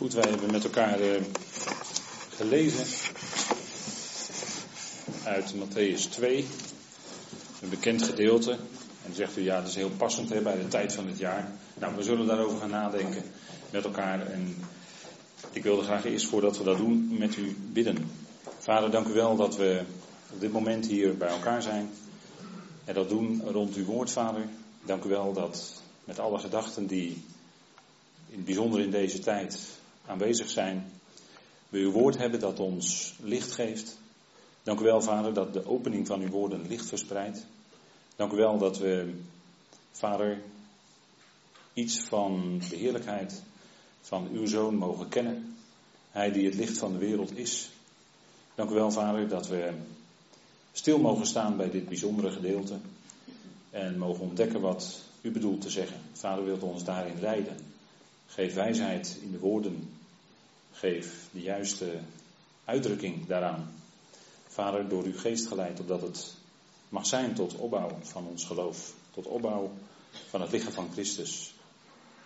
Goed, wij hebben met elkaar uh, gelezen uit Matthäus 2, een bekend gedeelte. En zegt u, ja, dat is heel passend hè, bij de tijd van het jaar. Nou, we zullen daarover gaan nadenken met elkaar. En ik wilde graag eerst, voordat we dat doen, met u bidden. Vader, dank u wel dat we op dit moment hier bij elkaar zijn. En dat doen rond uw woord, Vader. Dank u wel dat met alle gedachten die in bijzonder in deze tijd aanwezig zijn, we uw woord hebben dat ons licht geeft. Dank u wel, Vader, dat de opening van uw woorden licht verspreidt. Dank u wel dat we, Vader, iets van de heerlijkheid van uw zoon mogen kennen. Hij die het licht van de wereld is. Dank u wel, Vader, dat we stil mogen staan bij dit bijzondere gedeelte. En mogen ontdekken wat u bedoelt te zeggen. Vader wilt ons daarin leiden. Geef wijsheid in de woorden. Geef de juiste uitdrukking daaraan. Vader, door uw geest geleid, opdat het mag zijn tot opbouw van ons geloof. Tot opbouw van het lichaam van Christus.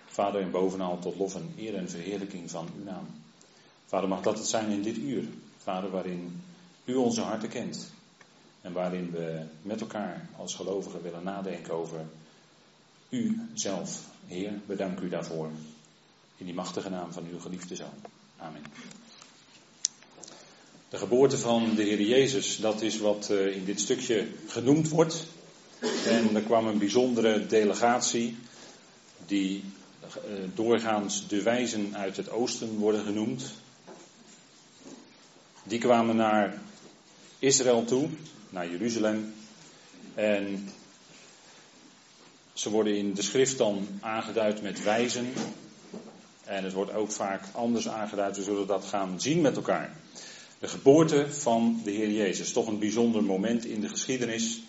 Vader, en bovenal tot lof en eer en verheerlijking van uw naam. Vader, mag dat het zijn in dit uur. Vader, waarin u onze harten kent. En waarin we met elkaar als gelovigen willen nadenken over u zelf. Heer, bedank u daarvoor. In die machtige naam van uw geliefde zoon. Amen. De geboorte van de Heer Jezus, dat is wat eh, in dit stukje genoemd wordt. En er kwam een bijzondere delegatie, die eh, doorgaans de wijzen uit het oosten worden genoemd. Die kwamen naar Israël toe, naar Jeruzalem. En ze worden in de schrift dan aangeduid met wijzen. En het wordt ook vaak anders aangeduid. We zullen dat gaan zien met elkaar. De geboorte van de Heer Jezus. Toch een bijzonder moment in de geschiedenis.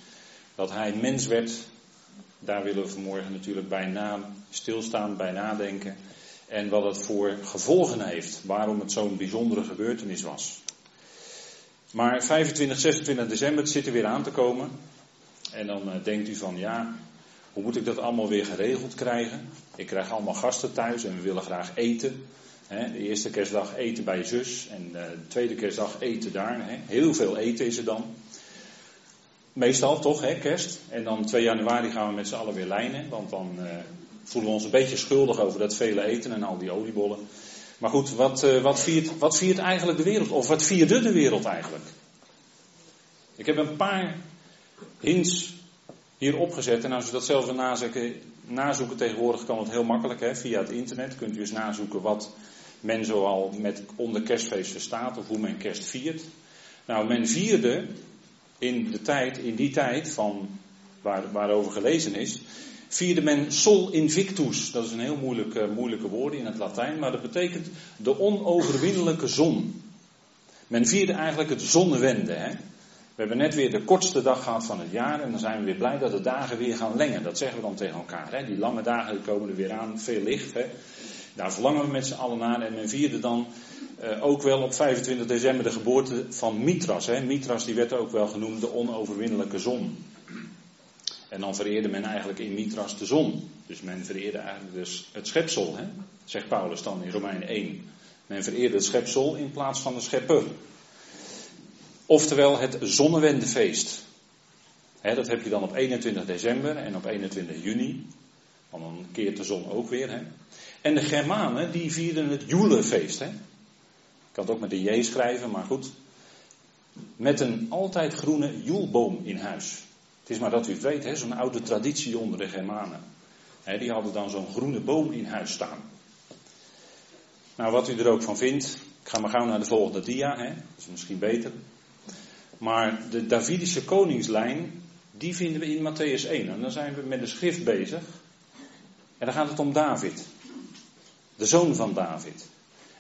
Dat hij mens werd. Daar willen we vanmorgen natuurlijk bij na, stilstaan, bij nadenken. En wat het voor gevolgen heeft. Waarom het zo'n bijzondere gebeurtenis was. Maar 25, 26 december, het zit er weer aan te komen. En dan uh, denkt u van ja, hoe moet ik dat allemaal weer geregeld krijgen? Ik krijg allemaal gasten thuis en we willen graag eten. De eerste kerstdag eten bij zus en de tweede kerstdag eten daar. Heel veel eten is er dan. Meestal toch, hè, kerst. En dan 2 januari gaan we met z'n allen weer lijnen. Want dan uh, voelen we ons een beetje schuldig over dat vele eten en al die oliebollen. Maar goed, wat, uh, wat, viert, wat viert eigenlijk de wereld? Of wat vierde de wereld eigenlijk? Ik heb een paar hints hier opgezet. En als u dat zelf wil nazoeken, nazoeken tegenwoordig kan het heel makkelijk. Hè? Via het internet kunt u eens nazoeken wat men zoal met onder kerstfeest verstaat. Of hoe men kerst viert. Nou, men vierde in de tijd, in die tijd van waar, waarover gelezen is, vierde men Sol Invictus. Dat is een heel moeilijk, uh, moeilijke woord in het Latijn, maar dat betekent de onoverwinnelijke zon. Men vierde eigenlijk het zonnewende. Hè? We hebben net weer de kortste dag gehad van het jaar en dan zijn we weer blij dat de dagen weer gaan lengen. Dat zeggen we dan tegen elkaar. Hè? Die lange dagen komen er weer aan, veel licht. Hè? Daar verlangen we met z'n allen naar en men vierde dan uh, ook wel op 25 december de geboorte van Mitras. Hè? Mitras die werd ook wel genoemd de onoverwinnelijke zon. En dan vereerde men eigenlijk in Mitras de zon. Dus men vereerde eigenlijk dus het schepsel, hè? zegt Paulus dan in Romeinen 1. Men vereerde het schepsel in plaats van de schepper. Oftewel het zonnewendefeest. dat heb je dan op 21 december en op 21 juni. Want dan keert de zon ook weer. He. En de Germanen die vierden het Joelefeest. Ik kan het ook met de J schrijven, maar goed. Met een altijd groene joelboom in huis. Het is maar dat u het weet, zo'n oude traditie onder de Germanen. die hadden dan zo'n groene boom in huis staan. Nou, wat u er ook van vindt, ik ga maar gauw naar de volgende dia, dat is misschien beter. Maar de Davidische koningslijn, die vinden we in Matthäus 1. En dan zijn we met de schrift bezig. En dan gaat het om David. De zoon van David.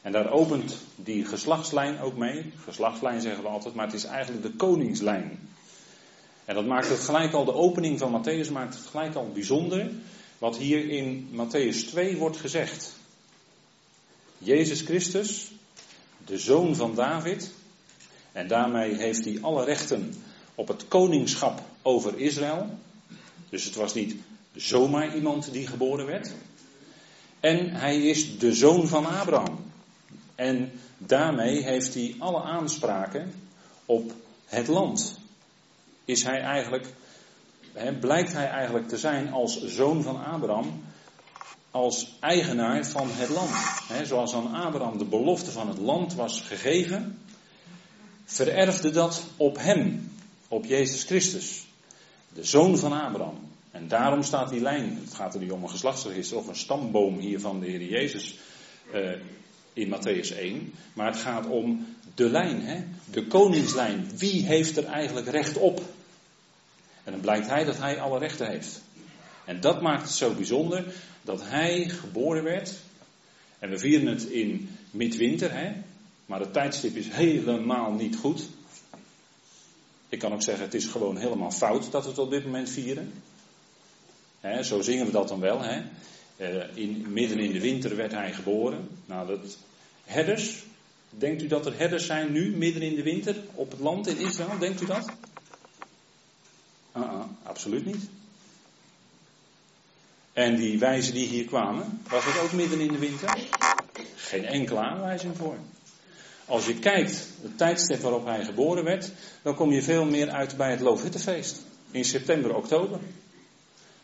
En daar opent die geslachtslijn ook mee. Geslachtslijn zeggen we altijd, maar het is eigenlijk de koningslijn. En dat maakt het gelijk al, de opening van Matthäus maakt het gelijk al bijzonder. Wat hier in Matthäus 2 wordt gezegd. Jezus Christus, de zoon van David, en daarmee heeft hij alle rechten op het koningschap over Israël. Dus het was niet zomaar iemand die geboren werd. En hij is de zoon van Abraham. En daarmee heeft hij alle aanspraken op het land. Is hij eigenlijk, blijkt hij eigenlijk te zijn als zoon van Abraham, als eigenaar van het land. Zoals aan Abraham de belofte van het land was gegeven, vererfde dat op hem, op Jezus Christus, de zoon van Abraham. En daarom staat die lijn, het gaat er niet om een geslachtsregister of een stamboom hier van de Heer Jezus uh, in Matthäus 1, maar het gaat om de lijn, hè? de koningslijn. Wie heeft er eigenlijk recht op? En dan blijkt hij dat hij alle rechten heeft. En dat maakt het zo bijzonder dat hij geboren werd. En we vieren het in midwinter, hè? Maar het tijdstip is helemaal niet goed. Ik kan ook zeggen, het is gewoon helemaal fout dat we het op dit moment vieren. Zo zingen we dat dan wel. Uh, in, midden in de winter werd hij geboren. Nou, dat, herders, denkt u dat er herders zijn nu, midden in de winter, op het land in Israël? Denkt u dat? Uh -uh, absoluut niet. En die wijzen die hier kwamen, was het ook midden in de winter? Geen enkele aanwijzing voor. Als je kijkt, het tijdstip waarop hij geboren werd, dan kom je veel meer uit bij het Loofhuttenfeest. In september, oktober.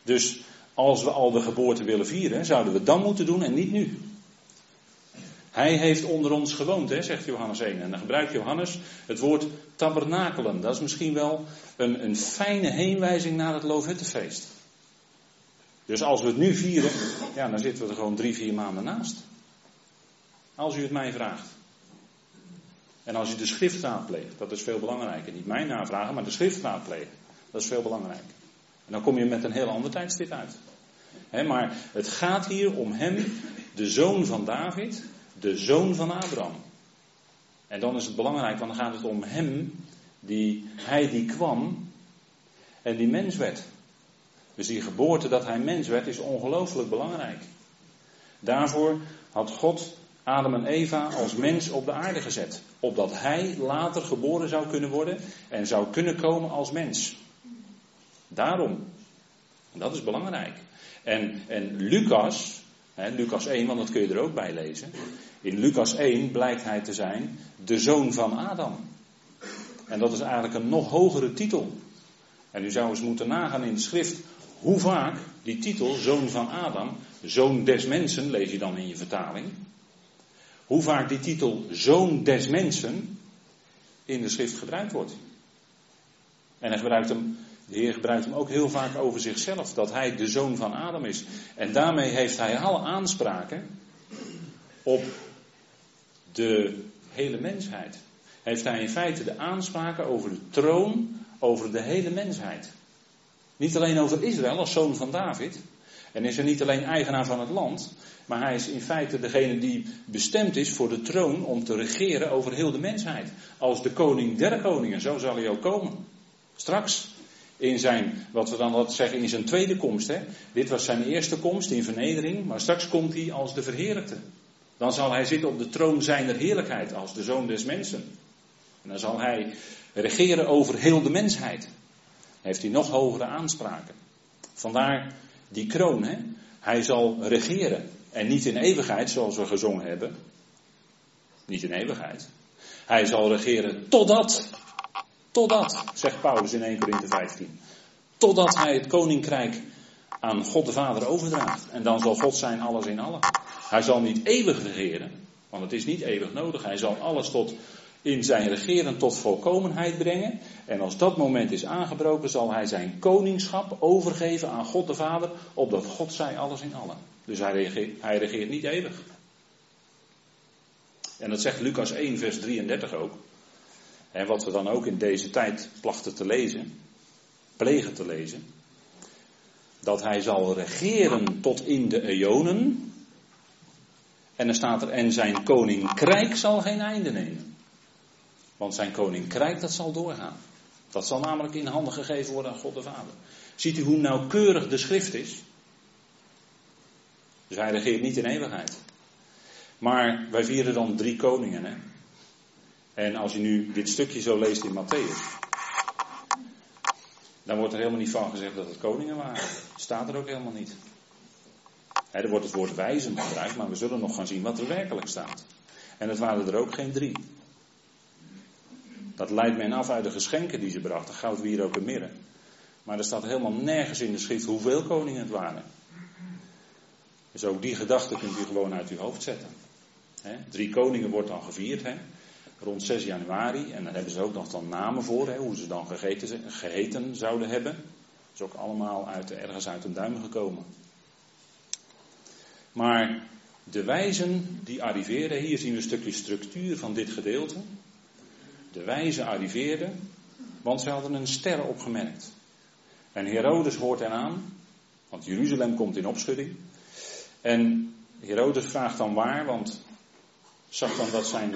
Dus als we al de geboorte willen vieren, zouden we dan moeten doen en niet nu. Hij heeft onder ons gewoond, hè, zegt Johannes 1. En dan gebruikt Johannes het woord tabernakelen. Dat is misschien wel een, een fijne heenwijzing naar het Loofhuttenfeest. Dus als we het nu vieren, ja, dan zitten we er gewoon drie, vier maanden naast. Als u het mij vraagt. En als u de schrift raadpleegt, dat is veel belangrijker. Niet mijn navragen, maar de schrift raadplegen. Dat is veel belangrijker. En dan kom je met een heel ander tijdstip uit. maar het gaat hier om hem, de zoon van David, de zoon van Abraham. En dan is het belangrijk, want dan gaat het om hem, die, hij die kwam en die mens werd. Dus die geboorte dat hij mens werd is ongelooflijk belangrijk. Daarvoor had God Adam en Eva als mens op de aarde gezet. Opdat hij later geboren zou kunnen worden en zou kunnen komen als mens. Daarom. Dat is belangrijk. En, en Lucas, hè, Lucas 1, want dat kun je er ook bij lezen. In Lucas 1 blijkt hij te zijn de zoon van Adam. En dat is eigenlijk een nog hogere titel. En u zou eens moeten nagaan in de schrift hoe vaak die titel, zoon van Adam, zoon des mensen, lees je dan in je vertaling. Hoe vaak die titel, zoon des mensen, in de schrift gebruikt wordt. En hij gebruikt hem de Heer gebruikt hem ook heel vaak over zichzelf, dat hij de zoon van Adam is. En daarmee heeft hij alle aanspraken op de hele mensheid. Heeft hij in feite de aanspraken over de troon over de hele mensheid. Niet alleen over Israël als zoon van David. En is er niet alleen eigenaar van het land, maar hij is in feite degene die bestemd is voor de troon om te regeren over heel de mensheid. Als de koning der koningen, zo zal hij ook komen. Straks in zijn, wat we dan wat zeggen, in zijn tweede komst. Hè. Dit was zijn eerste komst in vernedering, maar straks komt hij als de verheerlijkte. Dan zal hij zitten op de troon zijner heerlijkheid als de zoon des mensen. En dan zal hij regeren over heel de mensheid. Heeft hij nog hogere aanspraken. Vandaar die kroon. Hè. Hij zal regeren. En niet in eeuwigheid, zoals we gezongen hebben. Niet in eeuwigheid. Hij zal regeren totdat Totdat, zegt Paulus in 1 Corinthië 15. Totdat hij het koninkrijk aan God de Vader overdraagt. En dan zal God zijn alles in allen. Hij zal niet eeuwig regeren, want het is niet eeuwig nodig. Hij zal alles tot in zijn regeren tot volkomenheid brengen. En als dat moment is aangebroken, zal hij zijn koningschap overgeven aan God de Vader, opdat God zij alles in allen. Dus hij regeert, hij regeert niet eeuwig. En dat zegt Lucas 1, vers 33 ook. En wat we dan ook in deze tijd plachten te lezen, plegen te lezen, dat hij zal regeren tot in de eonen. En dan staat er, en zijn koninkrijk zal geen einde nemen. Want zijn koninkrijk dat zal doorgaan. Dat zal namelijk in handen gegeven worden aan God de Vader. Ziet u hoe nauwkeurig de schrift is? Dus hij regeert niet in eeuwigheid. Maar wij vieren dan drie koningen. Hè? En als je nu dit stukje zo leest in Matthäus, dan wordt er helemaal niet van gezegd dat het koningen waren. Staat er ook helemaal niet. er wordt het woord wijzen gebruikt, maar we zullen nog gaan zien wat er werkelijk staat. En het waren er ook geen drie. Dat leidt men af uit de geschenken die ze brachten, goud, wier, ook en mirre. Maar er staat helemaal nergens in de schrift hoeveel koningen het waren. Dus ook die gedachte kunt u gewoon uit uw hoofd zetten. drie koningen wordt dan gevierd, rond 6 januari. En daar hebben ze ook nog dan namen voor, hoe ze dan gegeten, geheten zouden hebben. Dat is ook allemaal uit, ergens uit een duim gekomen. Maar de wijzen die arriveerden, hier zien we een stukje structuur van dit gedeelte. De wijzen arriveerden, want ze hadden een ster opgemerkt. En Herodes hoort eraan, want Jeruzalem komt in opschudding. En Herodes vraagt dan waar, want zag dan dat zijn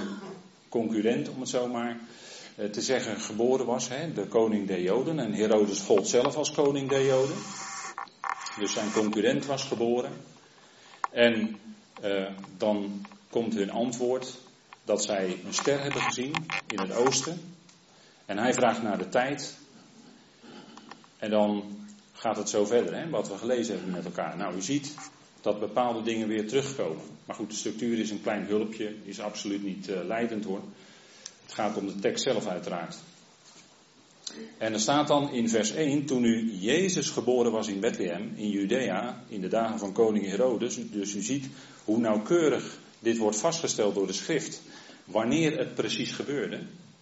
concurrent, om het zo maar eh, te zeggen, geboren was, hè, de koning der Joden. En Herodes gold zelf als koning der Joden. Dus zijn concurrent was geboren. En uh, dan komt hun antwoord dat zij een ster hebben gezien in het oosten. En hij vraagt naar de tijd. En dan gaat het zo verder, hè, wat we gelezen hebben met elkaar. Nou, u ziet dat bepaalde dingen weer terugkomen. Maar goed, de structuur is een klein hulpje, is absoluut niet uh, leidend hoor. Het gaat om de tekst zelf uiteraard. En er staat dan in vers 1, toen nu Jezus geboren was in Bethlehem, in Judea, in de dagen van koning Herodes, dus u ziet hoe nauwkeurig dit wordt vastgesteld door de schrift, wanneer het precies gebeurde.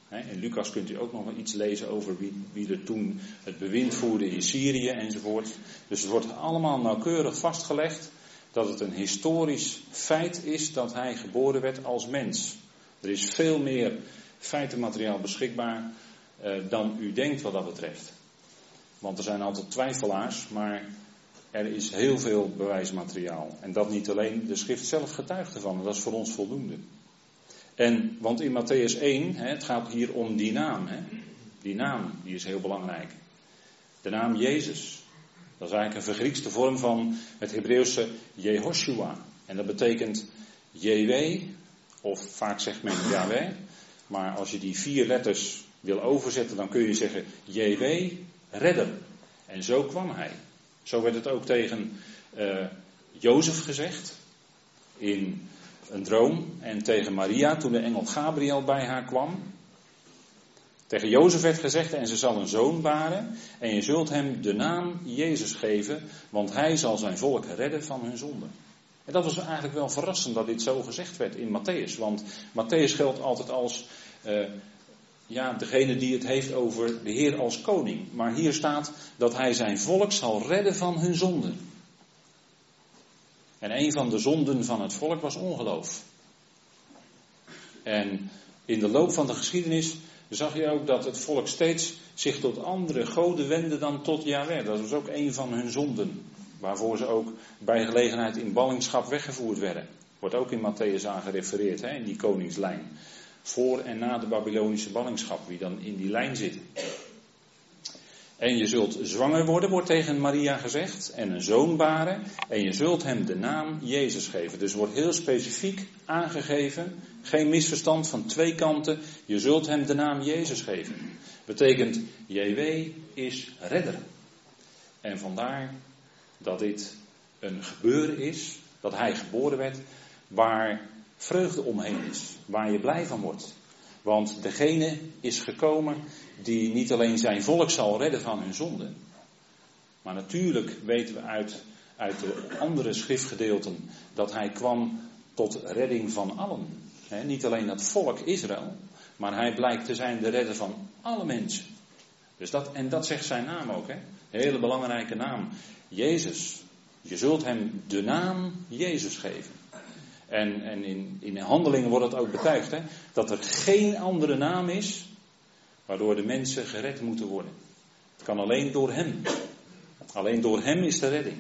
In Lucas kunt u ook nog wel iets lezen over wie, wie er toen het bewind voerde in Syrië enzovoort. Dus het wordt allemaal nauwkeurig vastgelegd dat het een historisch feit is dat hij geboren werd als mens. Er is veel meer feitenmateriaal beschikbaar eh, dan u denkt wat dat betreft. Want er zijn altijd twijfelaars, maar er is heel veel bewijsmateriaal. En dat niet alleen, de schrift zelf getuigt ervan, dat is voor ons voldoende. En, want in Matthäus 1, hè, het gaat hier om die naam. Hè. Die naam, die is heel belangrijk. De naam Jezus. Dat is eigenlijk een vergriekste vorm van het Hebreeuwse Jehoshua. En dat betekent JW, of vaak zegt men Yahweh. Maar als je die vier letters wil overzetten, dan kun je zeggen JW, redder. En zo kwam hij. Zo werd het ook tegen uh, Jozef gezegd in een droom en tegen Maria toen de engel Gabriel bij haar kwam. Tegen Jozef werd gezegd, en ze zal een zoon baren, en je zult hem de naam Jezus geven, want hij zal zijn volk redden van hun zonden. En dat was eigenlijk wel verrassend dat dit zo gezegd werd in Matthäus, want Matthäus geldt altijd als uh, ja, degene die het heeft over de Heer als koning. Maar hier staat dat hij zijn volk zal redden van hun zonden. En een van de zonden van het volk was ongeloof. En in de loop van de geschiedenis zag je ook dat het volk steeds zich tot andere goden wendde dan tot Yahweh. Dat was ook een van hun zonden. Waarvoor ze ook bij gelegenheid in ballingschap weggevoerd werden. Wordt ook in Matthäus aan gerefereerd, hè, in die koningslijn. Voor en na de Babylonische ballingschap, wie dan in die lijn zit. En je zult zwanger worden, wordt tegen Maria gezegd, en een zoon baren, en je zult hem de naam Jezus geven. Dus wordt heel specifiek aangegeven, geen misverstand van twee kanten, je zult hem de naam Jezus geven. Betekent, JW is redder. En vandaar dat dit een gebeuren is, dat hij geboren werd, waar vreugde omheen is, waar je blij van wordt. Want degene is gekomen die niet alleen zijn volk zal redden van hun zonden. Maar natuurlijk weten we uit, uit de andere schriftgedeelten dat hij kwam tot redding van allen. niet alleen het volk Israël, maar hij blijkt te zijn de redder van alle mensen. Dus dat, en dat zegt zijn naam ook. Hè? Hele belangrijke naam. Jezus. Je zult hem de naam Jezus geven. En, en in, in handelingen wordt het ook betuigd, hè, dat er geen andere naam is waardoor de mensen gered moeten worden. Het kan alleen door Hem. Alleen door Hem is de redding.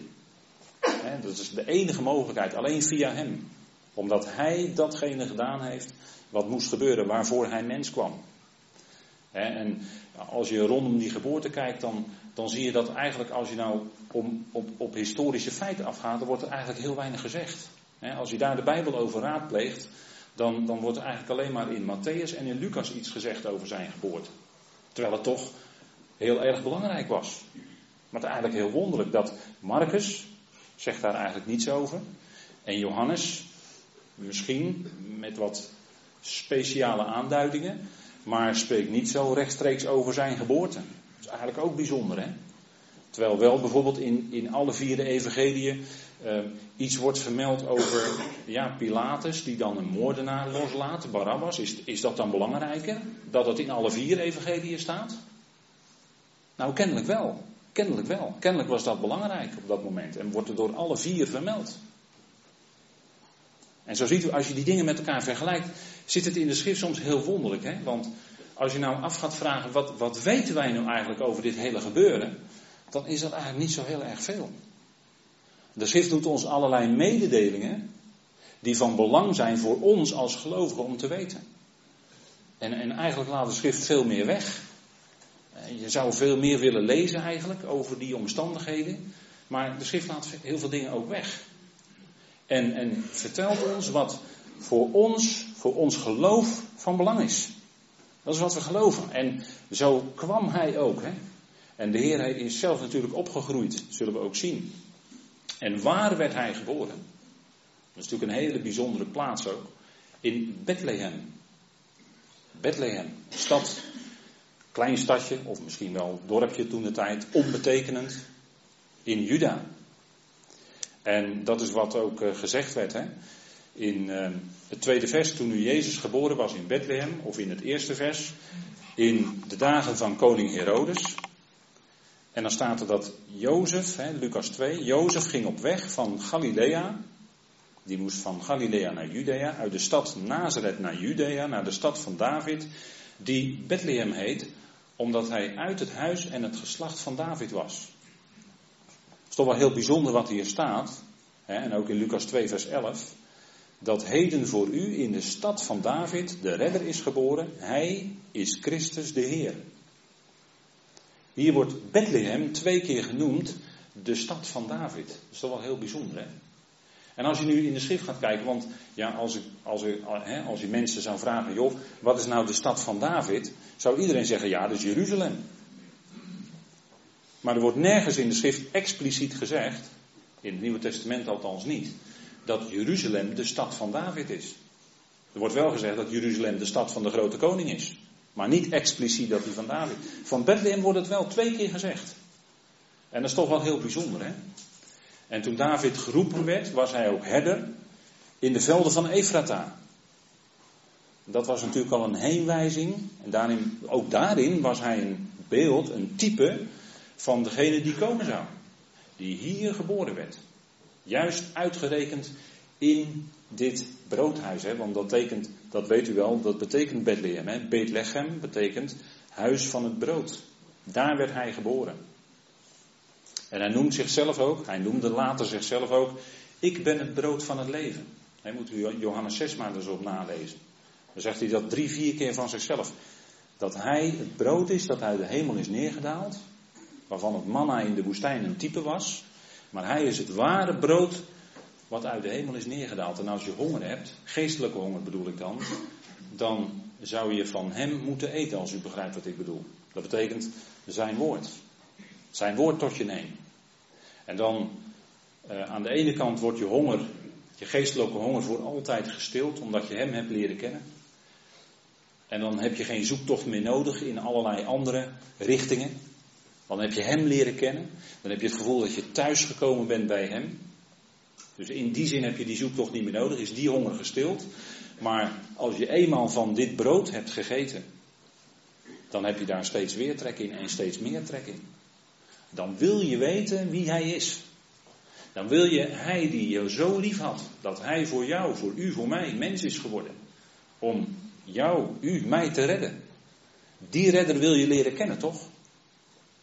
dat is de enige mogelijkheid, alleen via Hem. Omdat Hij datgene gedaan heeft wat moest gebeuren, waarvoor Hij mens kwam. en als je rondom die geboorte kijkt, dan, dan zie je dat eigenlijk als je nou om, op, op historische feiten afgaat, dan wordt er eigenlijk heel weinig gezegd. Als je daar de Bijbel over raadpleegt, dan, dan wordt er eigenlijk alleen maar in Matthäus en in Lucas iets gezegd over zijn geboorte. Terwijl het toch heel erg belangrijk was. Maar het is eigenlijk heel wonderlijk dat Marcus zegt daar eigenlijk niets over. En Johannes, misschien met wat speciale aanduidingen, maar spreekt niet zo rechtstreeks over zijn geboorte. Dat is eigenlijk ook bijzonder, hè? Terwijl wel bijvoorbeeld in, in alle vier de evangeliën uh, iets wordt vermeld over ja, Pilatus, die dan een moordenaar loslaat, Barabbas. Is, is dat dan belangrijker? Dat het in alle vier evangeliën staat? Nou, kennelijk wel. Kennelijk wel. Kennelijk was dat belangrijk op dat moment. En wordt er door alle vier vermeld. En zo ziet u, als je die dingen met elkaar vergelijkt, zit het in de schrift soms heel wonderlijk. Hè? Want als je nou af gaat vragen, wat, wat weten wij nou eigenlijk over dit hele gebeuren? Dan is dat eigenlijk niet zo heel erg veel. De schrift doet ons allerlei mededelingen die van belang zijn voor ons als gelovigen om te weten. En, en eigenlijk laat de schrift veel meer weg. Eh, je zou veel meer willen lezen eigenlijk over die omstandigheden. Maar de schrift laat heel veel dingen ook weg. En, en vertelt ons wat voor ons, voor ons geloof van belang is. Dat is wat we geloven. En zo kwam hij ook. Hè? En de Heer is zelf natuurlijk opgegroeid, zullen we ook zien. En waar werd hij geboren? Dat is natuurlijk een hele bijzondere plaats ook. In Bethlehem. Bethlehem, stad, klein stadje, of misschien wel dorpje toen de tijd, onbetekenend, in Juda. En dat is wat ook eh, gezegd werd. Hè? In uh, het tweede vers, toen nu Jezus geboren was in Bethlehem, of in het eerste vers, in de dagen van koning Herodes. En dan staat er dat Jozef, hè, Lucas 2, Jozef ging op weg van Galilea. Die moest van Galilea naar Judea, uit de stad Nazareth naar Judea, naar de stad van David, die Bethlehem heet, omdat hij uit het huis en het geslacht van David was. Het is toch wel heel bijzonder wat hier staat, hè, en ook in Lucas 2, vers 11, dat heden voor u in de stad van David de redder is geboren, hij is Christus de Heer. Hier wordt Bethlehem twee keer genoemd de stad van David. Dat is toch wel heel bijzonder, hè? En als je nu in de schrift gaat kijken, want ja, als, ik, als, ik, als je mensen zou vragen, joh, wat is nou de stad van David? Zou iedereen zeggen, ja, dat is Jeruzalem. Maar er wordt nergens in de schrift expliciet gezegd, in het Nieuwe Testament althans niet, dat Jeruzalem de stad van David is. Er wordt wel gezegd dat Jeruzalem de stad van de grote koning is. Maar niet expliciet dat hij van David. Van Bethlehem wordt het wel twee keer gezegd. En dat is toch wel heel bijzonder, hè? En toen David geroepen werd, was hij ook herder in de velden van Efrata. Dat was natuurlijk al een heenwijzing. En daarin, ook daarin was hij een beeld, een type van degene die komen zou. Die hier geboren werd. Juist uitgerekend in dit broodhuis. Hè? Want dat, betekent, dat weet u wel, dat betekent Bethlehem. Hè? Bethlehem betekent huis van het brood. Daar werd hij geboren. En hij noemt zichzelf ook, hij noemde later zichzelf ook, ik ben het brood van het leven. Hij moet u Johannes 6 maar eens op nalezen. Dan zegt hij dat drie, vier keer van zichzelf. Dat hij het brood is dat uit de hemel is neergedaald. Waarvan het manna in de woestijn een type was. Maar hij is het ware brood wat uit de hemel is neergedaald. En als je honger hebt, geestelijke honger bedoel ik dan, dan zou je van hem moeten eten, als u begrijpt wat ik bedoel. Dat betekent zijn woord. Zijn woord tot je nemen. En dan uh, aan de ene kant wordt je honger, je geestelijke honger voor altijd gestild, omdat je hem hebt leren kennen. En dan heb je geen zoektocht meer nodig in allerlei andere richtingen. Dan heb je hem leren kennen. Dan heb je het gevoel dat je thuis gekomen bent bij hem. Dus in die zin heb je die zoektocht niet meer nodig, is die honger gestild. Maar als je eenmaal van dit brood hebt gegeten, dan heb je daar steeds weer trek in en steeds meer trek in. Dan wil je weten wie hij is. Dan wil je, hij die je zo lief had, dat hij voor jou, voor u, voor mij mens is geworden. Om jou, u, mij te redden. Die redder wil je leren kennen, toch?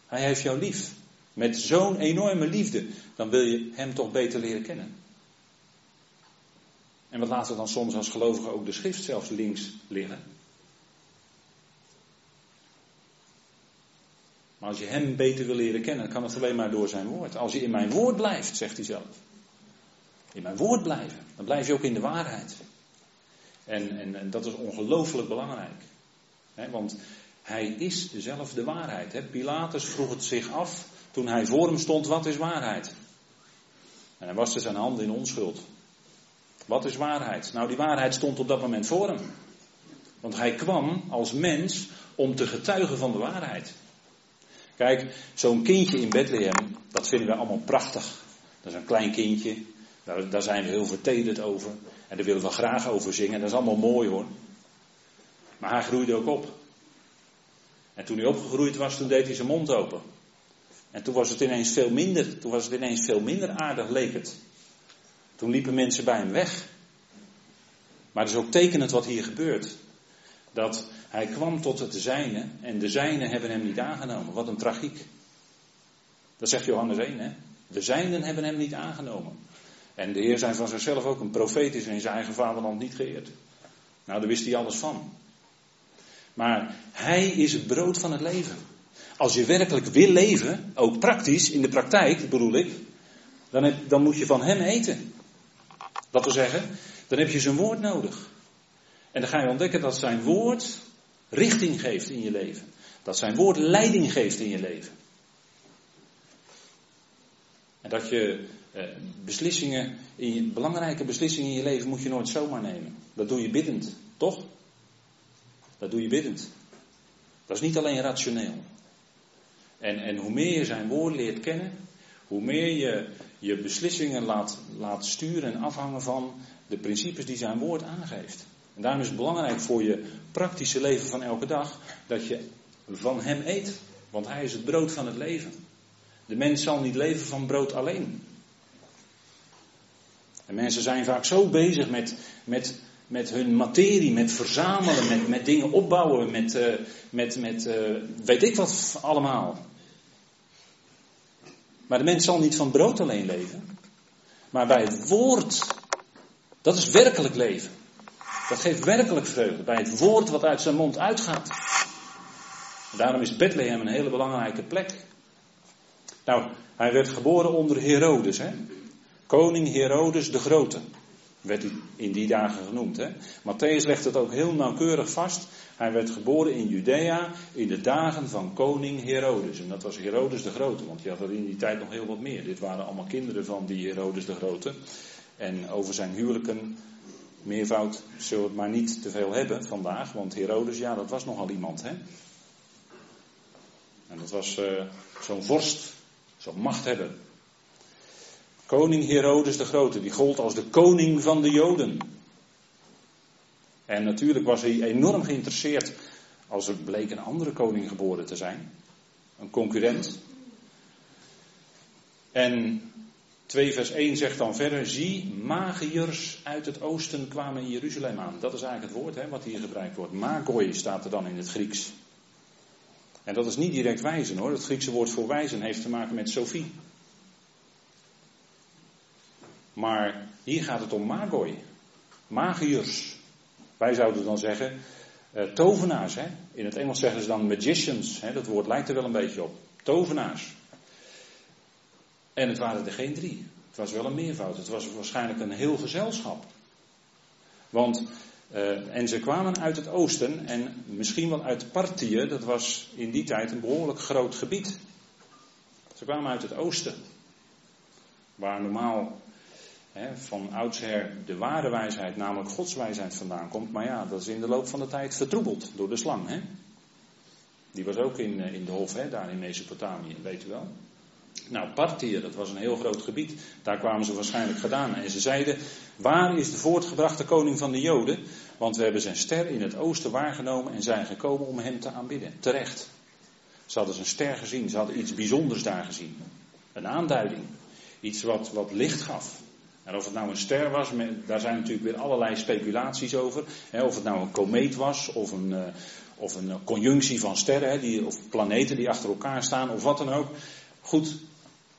Hij heeft jou lief. Met zo'n enorme liefde. Dan wil je hem toch beter leren kennen. En wat laten we dan soms als gelovigen ook de schrift zelfs links liggen? Maar als je hem beter wil leren kennen, kan het alleen maar door zijn woord. Als je in mijn woord blijft, zegt hij zelf. In mijn woord blijven, dan blijf je ook in de waarheid. En, en, en dat is ongelooflijk belangrijk. want hij is zelf de waarheid. Pilatus vroeg het zich af toen hij voor hem stond, wat is waarheid? En hij waste zijn handen in onschuld. Wat is waarheid? Nou, die waarheid stond op dat moment voor hem. Want hij kwam als mens om te getuigen van de waarheid. Kijk, zo'n kindje in Bethlehem, dat vinden we allemaal prachtig. Dat is een klein kindje, daar, daar zijn we heel vertederd over. En daar willen we graag over zingen, dat is allemaal mooi hoor. Maar hij groeide ook op. En toen hij opgegroeid was, toen deed hij zijn mond open. En toen was het ineens veel minder. Toen was het ineens veel minder aardig, leek het. Toen liepen mensen bij hem weg. Maar het is ook tekenend wat hier gebeurt. Dat hij kwam tot het zijne en de zijnen hebben hem niet aangenomen. Wat een tragiek. Dat zegt Johannes 1, hè? De zijnen hebben hem niet aangenomen. En de Heer zijn van zichzelf ook een profeet is in zijn eigen vaderland niet geëerd. Nou, daar wist hij alles van. Maar hij is het brood van het leven. Als je werkelijk wil leven, ook praktisch, in de praktijk bedoel ik, dan, dan moet je van hem eten. Dat wil zeggen, dan heb je zijn woord nodig. En dan ga je ontdekken dat zijn woord richting geeft in je leven. Dat zijn woord leiding geeft in je leven. En dat je eh, beslissingen, in belangrijke beslissingen in je leven moet je nooit zomaar nemen. Dat doe je biddend, toch? Dat doe je biddend. Dat is niet alleen rationeel. En, en hoe meer je zijn woord leert kennen, hoe meer je je beslissingen laat, laat sturen en afhangen van de principes die zijn woord aangeeft. En daarom is het belangrijk voor je praktische leven van elke dag dat je van Hem eet. Want Hij is het brood van het leven. De mens zal niet leven van brood alleen. En mensen zijn vaak zo bezig met, met, met hun materie, met verzamelen, met, met dingen opbouwen, met, uh, met, met uh, weet ik wat allemaal. Maar de mens zal niet van brood alleen leven, maar bij het woord. Dat is werkelijk leven. Dat geeft werkelijk vreugde bij het woord wat uit zijn mond uitgaat. Daarom is Bethlehem een hele belangrijke plek. Nou, hij werd geboren onder Herodes, hè? Koning Herodes de Grote werd hij in die dagen genoemd. Hè? Matthäus legt het ook heel nauwkeurig vast. Hij werd geboren in Judea in de dagen van koning Herodes. En dat was Herodes de Grote, want je had er in die tijd nog heel wat meer. Dit waren allemaal kinderen van die Herodes de Grote. En over zijn huwelijken, meervoud, zullen we het maar niet te veel hebben vandaag. Want Herodes, ja, dat was nogal iemand. Hè? En dat was uh, zo'n vorst, zo'n machthebber. Koning Herodes de Grote, die gold als de koning van de Joden. En natuurlijk was hij enorm geïnteresseerd als er bleek een andere koning geboren te zijn. Een concurrent. En 2 vers 1 zegt dan verder, zie, magiërs uit het oosten kwamen in Jeruzalem aan. Dat is eigenlijk het woord hè, wat hier gebruikt wordt. Magoi staat er dan in het Grieks. En dat is niet direct wijzen hoor. Het Griekse woord voor wijzen heeft te maken met Sophie. Maar hier gaat het om magoi. Magiërs. Wij zouden dan zeggen uh, tovenaars. Hè? In het Engels zeggen ze dan magicians. Hè? Dat woord lijkt er wel een beetje op. Tovenaars. En het waren er geen drie. Het was wel een meervoud. Het was waarschijnlijk een heel gezelschap. Want, uh, en ze kwamen uit het oosten en misschien wel uit Parthië. Dat was in die tijd een behoorlijk groot gebied. Ze kwamen uit het oosten. Waar normaal van oudsher de ware wijsheid, namelijk Gods wijsheid vandaan komt. Maar ja, dat is in de loop van de tijd vertroebeld door de slang. Hè? Die was ook in, eh, in de hof, hè, daar in Mesopotamië, weet u wel. Nou, Parthië, dat was een heel groot gebied. Daar kwamen ze waarschijnlijk gedaan. En ze zeiden, waar is de voortgebrachte koning van de Joden? Want we hebben zijn ster in het oosten waargenomen en zijn gekomen om hem te aanbidden. Terecht. Ze hadden zijn ster gezien, ze hadden iets bijzonders daar gezien. Een aanduiding. Iets wat, wat licht gaf. En of het nou een ster was, daar zijn natuurlijk weer allerlei speculaties over. of het nou een komeet was, of een, uh, of een conjunctie van sterren, die, of planeten die achter elkaar staan, of wat dan ook. Goed,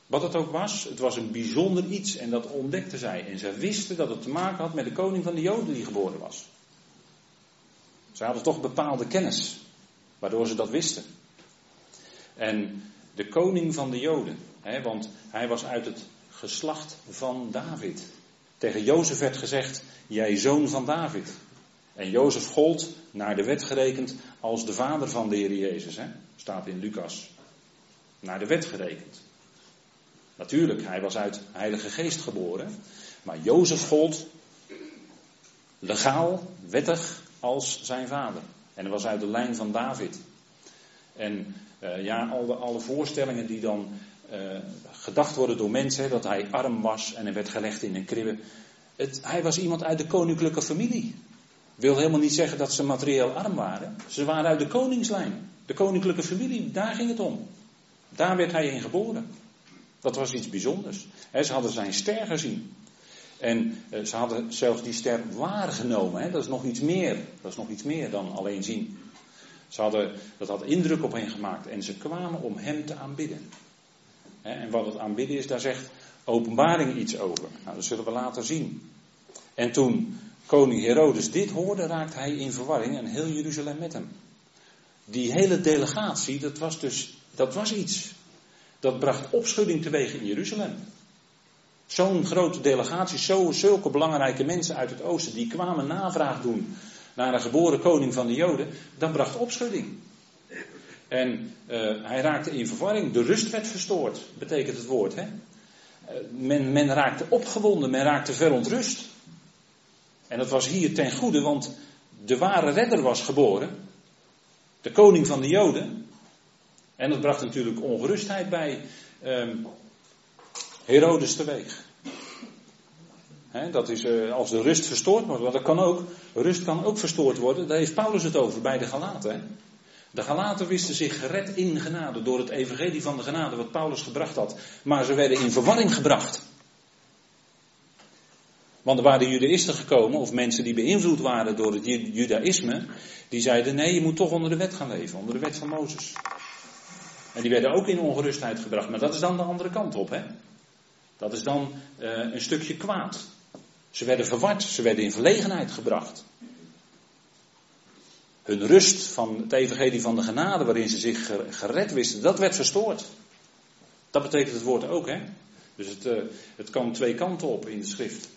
wat het ook was, het was een bijzonder iets en dat ontdekten zij. En zij wisten dat het te maken had met de koning van de Joden die geboren was. Zij hadden toch bepaalde kennis, waardoor ze dat wisten. En de koning van de Joden, hè, want hij was uit het geslacht van David. Tegen Jozef werd gezegd, jij zoon van David. En Jozef gold, naar de wet gerekend, als de vader van de Heer Jezus. Hè? Staat in Lucas. Naar de wet gerekend. Natuurlijk, hij was uit Heilige Geest geboren. Maar Jozef gold legaal, wettig, als zijn vader. En hij was uit de lijn van David. En uh, ja, alle, alle voorstellingen die dan uh, gedacht worden door mensen, dat hij arm was en hij werd gelegd in een kribbe. Het, hij was iemand uit de koninklijke familie. Wil helemaal niet zeggen dat ze materieel arm waren. Ze waren uit de koningslijn. De koninklijke familie, daar ging het om. Daar werd hij in geboren. Dat was iets bijzonders. ze hadden zijn ster gezien. En eh, ze hadden zelfs die ster waargenomen. Dat is nog iets meer. Dat is nog iets meer dan alleen zien. Ze hadden, dat had indruk op hen gemaakt. En ze kwamen om hem te aanbidden. En wat het aanbidden is, daar zegt openbaring iets over. Nou, dat zullen we later zien. En toen koning Herodes dit hoorde, raakte hij in verwarring en heel Jeruzalem met hem. Die hele delegatie, dat was dus, dat was iets. Dat bracht opschudding teweeg in Jeruzalem. Zo'n grote delegatie, zo, zulke belangrijke mensen uit het oosten, die kwamen navraag doen naar een geboren koning van de Joden, dat bracht opschudding. En uh, hij raakte in verwarring, de rust werd verstoord, betekent het woord. Hè? Uh, men, men raakte opgewonden, men raakte verontrust. En dat was hier ten goede, want de ware redder was geboren, de koning van de Joden. En dat bracht natuurlijk ongerustheid bij um, Herodes teweeg. Dat is uh, als de rust verstoord wordt, want dat kan ook, rust kan ook verstoord worden. Daar heeft Paulus het over bij de Galaten. De Galaten wisten zich gered in genade door het evangelie van de genade wat Paulus gebracht had. Maar ze werden in verwarring gebracht. Want er waren judaïsten gekomen, of mensen die beïnvloed waren door het judaïsme, die zeiden nee, je moet toch onder de wet gaan leven, onder de wet van Mozes. En die werden ook in ongerustheid gebracht, maar dat is dan de andere kant op, hè? Dat is dan uh, een stukje kwaad. Ze werden verward, ze werden in verlegenheid gebracht. Hun rust van het evangelie van de genade waarin ze zich gered wisten, dat werd verstoord. Dat betekent het woord ook, hè? Dus het, uh, het kan twee kanten op in de schrift.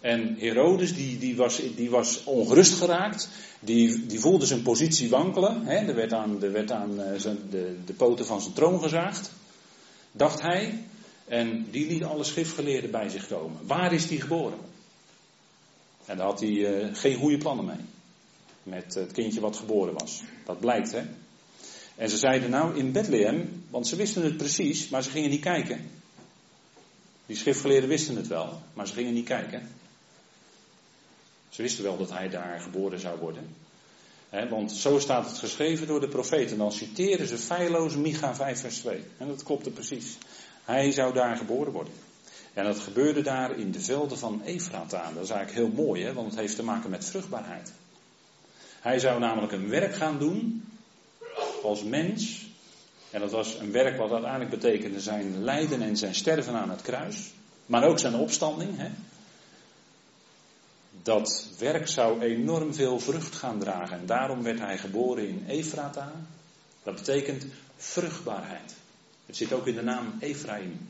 En Herodes, die, die, was, die was ongerust geraakt. Die, die voelde zijn positie wankelen. Hè? Er werd aan, er werd aan uh, zijn, de, de poten van zijn troon gezaagd. Dacht hij. En die liet alle schriftgeleerden bij zich komen. Waar is die geboren? En daar had hij uh, geen goede plannen mee. Met het kindje wat geboren was. Dat blijkt, hè. En ze zeiden nou in Bethlehem, want ze wisten het precies, maar ze gingen niet kijken. Die schriftgeleerden wisten het wel, maar ze gingen niet kijken. Ze wisten wel dat hij daar geboren zou worden. want zo staat het geschreven door de profeten. Dan citeren ze feilloos Micha 5 vers 2. En dat klopte precies. Hij zou daar geboren worden. En dat gebeurde daar in de velden van Efrata. Dat is eigenlijk heel mooi, hè, want het heeft te maken met vruchtbaarheid. Hij zou namelijk een werk gaan doen als mens. En dat was een werk wat uiteindelijk betekende zijn lijden en zijn sterven aan het kruis. Maar ook zijn opstanding. Hè. Dat werk zou enorm veel vrucht gaan dragen. En daarom werd hij geboren in Efrata. Dat betekent vruchtbaarheid. Het zit ook in de naam Ephraim.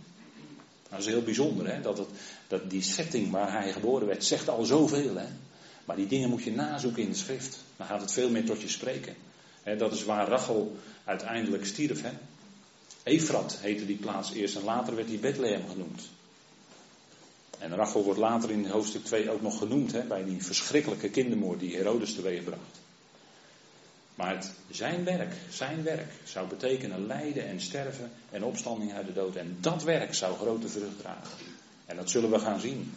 Dat is heel bijzonder, hè? Dat, dat die setting waar hij geboren werd, zegt al zoveel. Hè? Maar die dingen moet je nazoeken in de schrift. Dan gaat het veel meer tot je spreken. dat is waar Rachel uiteindelijk stierf. Hè? Efrat heette die plaats eerst en later werd die Bethlehem genoemd. En Rachel wordt later in hoofdstuk 2 ook nog genoemd bij die verschrikkelijke kindermoord die Herodes teweegbracht. Maar het, zijn werk, zijn werk zou betekenen lijden en sterven en opstanding uit de dood. En dat werk zou grote vrucht dragen. En dat zullen we gaan zien.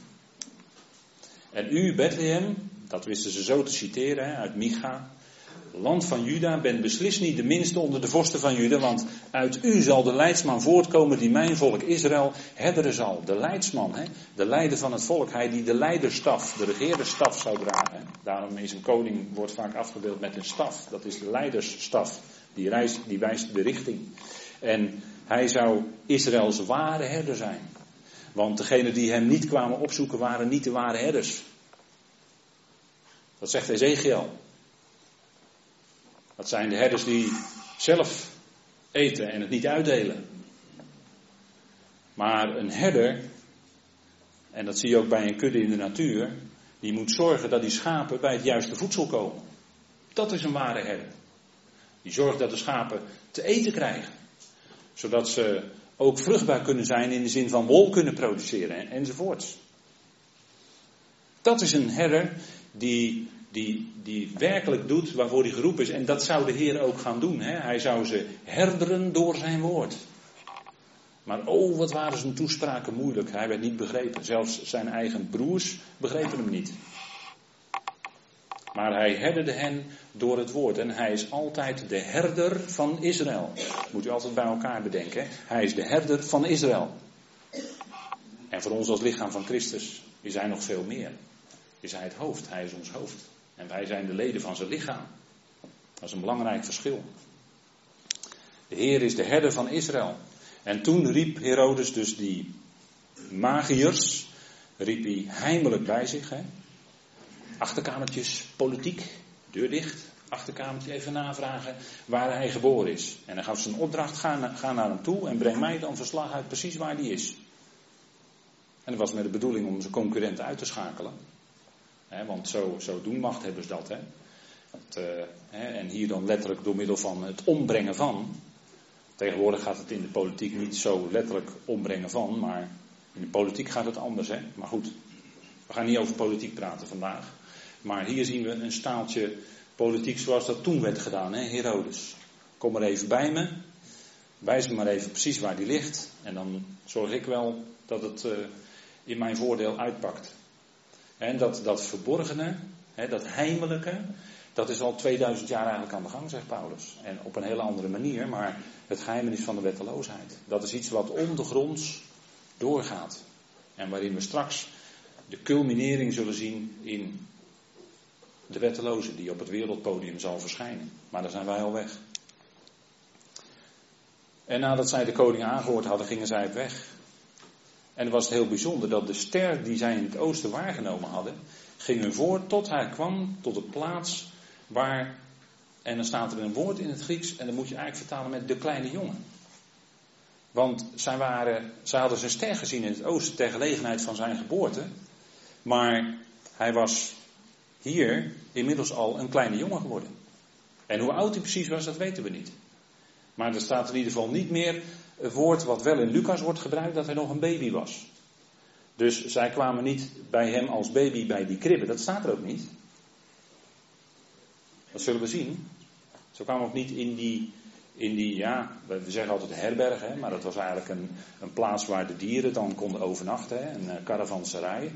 En u, Bethlehem, dat wisten ze zo te citeren uit Micha. Land van Juda, bent beslist niet de minste onder de vorsten van Juda, want uit u zal de leidsman voortkomen die mijn volk Israël herderen zal. De leidsman, hè? de leider van het volk, hij die de leiderstaf, de regeerderstaf zou dragen. Daarom is een koning, wordt vaak afgebeeld met een staf, dat is de leidersstaf, die, reist, die wijst de richting. En hij zou Israëls ware herder zijn. Want degenen die hem niet kwamen opzoeken waren niet de ware herders. Dat zegt Ezekiel. Dat zijn de herders die zelf eten en het niet uitdelen. Maar een herder, en dat zie je ook bij een kudde in de natuur, die moet zorgen dat die schapen bij het juiste voedsel komen. Dat is een ware herder. Die zorgt dat de schapen te eten krijgen. Zodat ze ook vruchtbaar kunnen zijn in de zin van wol kunnen produceren enzovoorts. Dat is een herder die die, die werkelijk doet waarvoor hij geroepen is. En dat zou de Heer ook gaan doen. Hè? Hij zou ze herderen door zijn woord. Maar oh, wat waren zijn toespraken moeilijk. Hij werd niet begrepen. Zelfs zijn eigen broers begrepen hem niet. Maar hij herderde hen door het woord. En hij is altijd de herder van Israël. Moet u altijd bij elkaar bedenken. Hij is de herder van Israël. En voor ons als lichaam van Christus is hij nog veel meer. Is hij het hoofd. Hij is ons hoofd. En wij zijn de leden van zijn lichaam. Dat is een belangrijk verschil. De Heer is de herder van Israël. En toen riep Herodes dus die magiërs, riep hij heimelijk bij zich. Hè? Achterkamertjes, politiek, deur dicht, achterkamertje even navragen waar hij geboren is. En dan gaf ze opdracht, ga, ga naar hem toe en breng mij dan verslag uit precies waar die is. En dat was met de bedoeling om zijn concurrenten uit te schakelen. Want zo, zo doen machthebbers dat. Hè. Uh, en hier dan letterlijk door middel van het ombrengen van. Tegenwoordig gaat het in de politiek niet zo letterlijk ombrengen van, maar in de politiek gaat het anders. Hè? Maar goed, we gaan niet over politiek praten vandaag. Maar hier zien we een staaltje politiek zoals dat toen werd gedaan, hè? Herodes. Kom maar even bij me, wijs me maar even precies waar die ligt. En dan zorg ik wel dat het uh, in mijn voordeel uitpakt. En dat, dat verborgene, dat heimelijke, dat is al 2000 jaar eigenlijk aan de gang, zegt Paulus. En op een hele andere manier, maar het geheimenis van de wetteloosheid. Dat is iets wat ondergronds doorgaat. En waarin we straks de culminering zullen zien in de wetteloze die op het wereldpodium zal verschijnen. Maar daar zijn wij al weg. En nadat zij de koning aangehoord hadden, gingen zij op weg. En het was heel bijzonder dat de ster die zij in het oosten waargenomen hadden, ging hun voor tot hij kwam tot de plaats waar, en dan staat er een woord in het Grieks, en dan moet je eigenlijk vertalen met de kleine jongen. Want zij, waren, zij hadden zijn ster gezien in het oosten ter gelegenheid van zijn geboorte. Maar hij was hier inmiddels al een kleine jongen geworden. En hoe oud hij precies was, dat weten we niet. Maar er staat in ieder geval niet meer het woord wat wel in Lucas wordt gebruikt, dat hij nog een baby was. Dus zij kwamen niet bij hem als baby bij die kribben, dat staat er ook niet. Dat zullen we zien. Ze kwamen ook niet in die, in die ja, we zeggen altijd herberg, hè, maar dat was eigenlijk een, een plaats waar de dieren dan konden overnachten, hè, een caravanserij.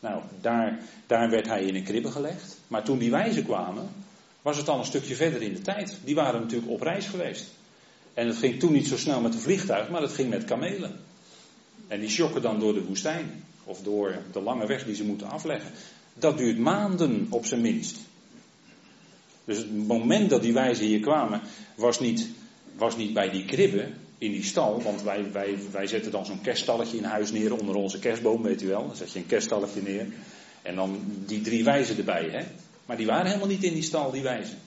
Nou, daar, daar werd hij in een kribbe gelegd. Maar toen die wijzen kwamen, was het al een stukje verder in de tijd. Die waren natuurlijk op reis geweest. En het ging toen niet zo snel met een vliegtuig, maar het ging met kamelen. En die sjokken dan door de woestijn. Of door de lange weg die ze moeten afleggen. Dat duurt maanden op zijn minst. Dus het moment dat die wijzen hier kwamen, was niet, was niet bij die kribben in die stal. Want wij, wij, wij zetten dan zo'n kerststalletje in huis neer onder onze kerstboom, weet u wel. Dan zet je een kerststalletje neer. En dan die drie wijzen erbij, hè. Maar die waren helemaal niet in die stal, die wijzen.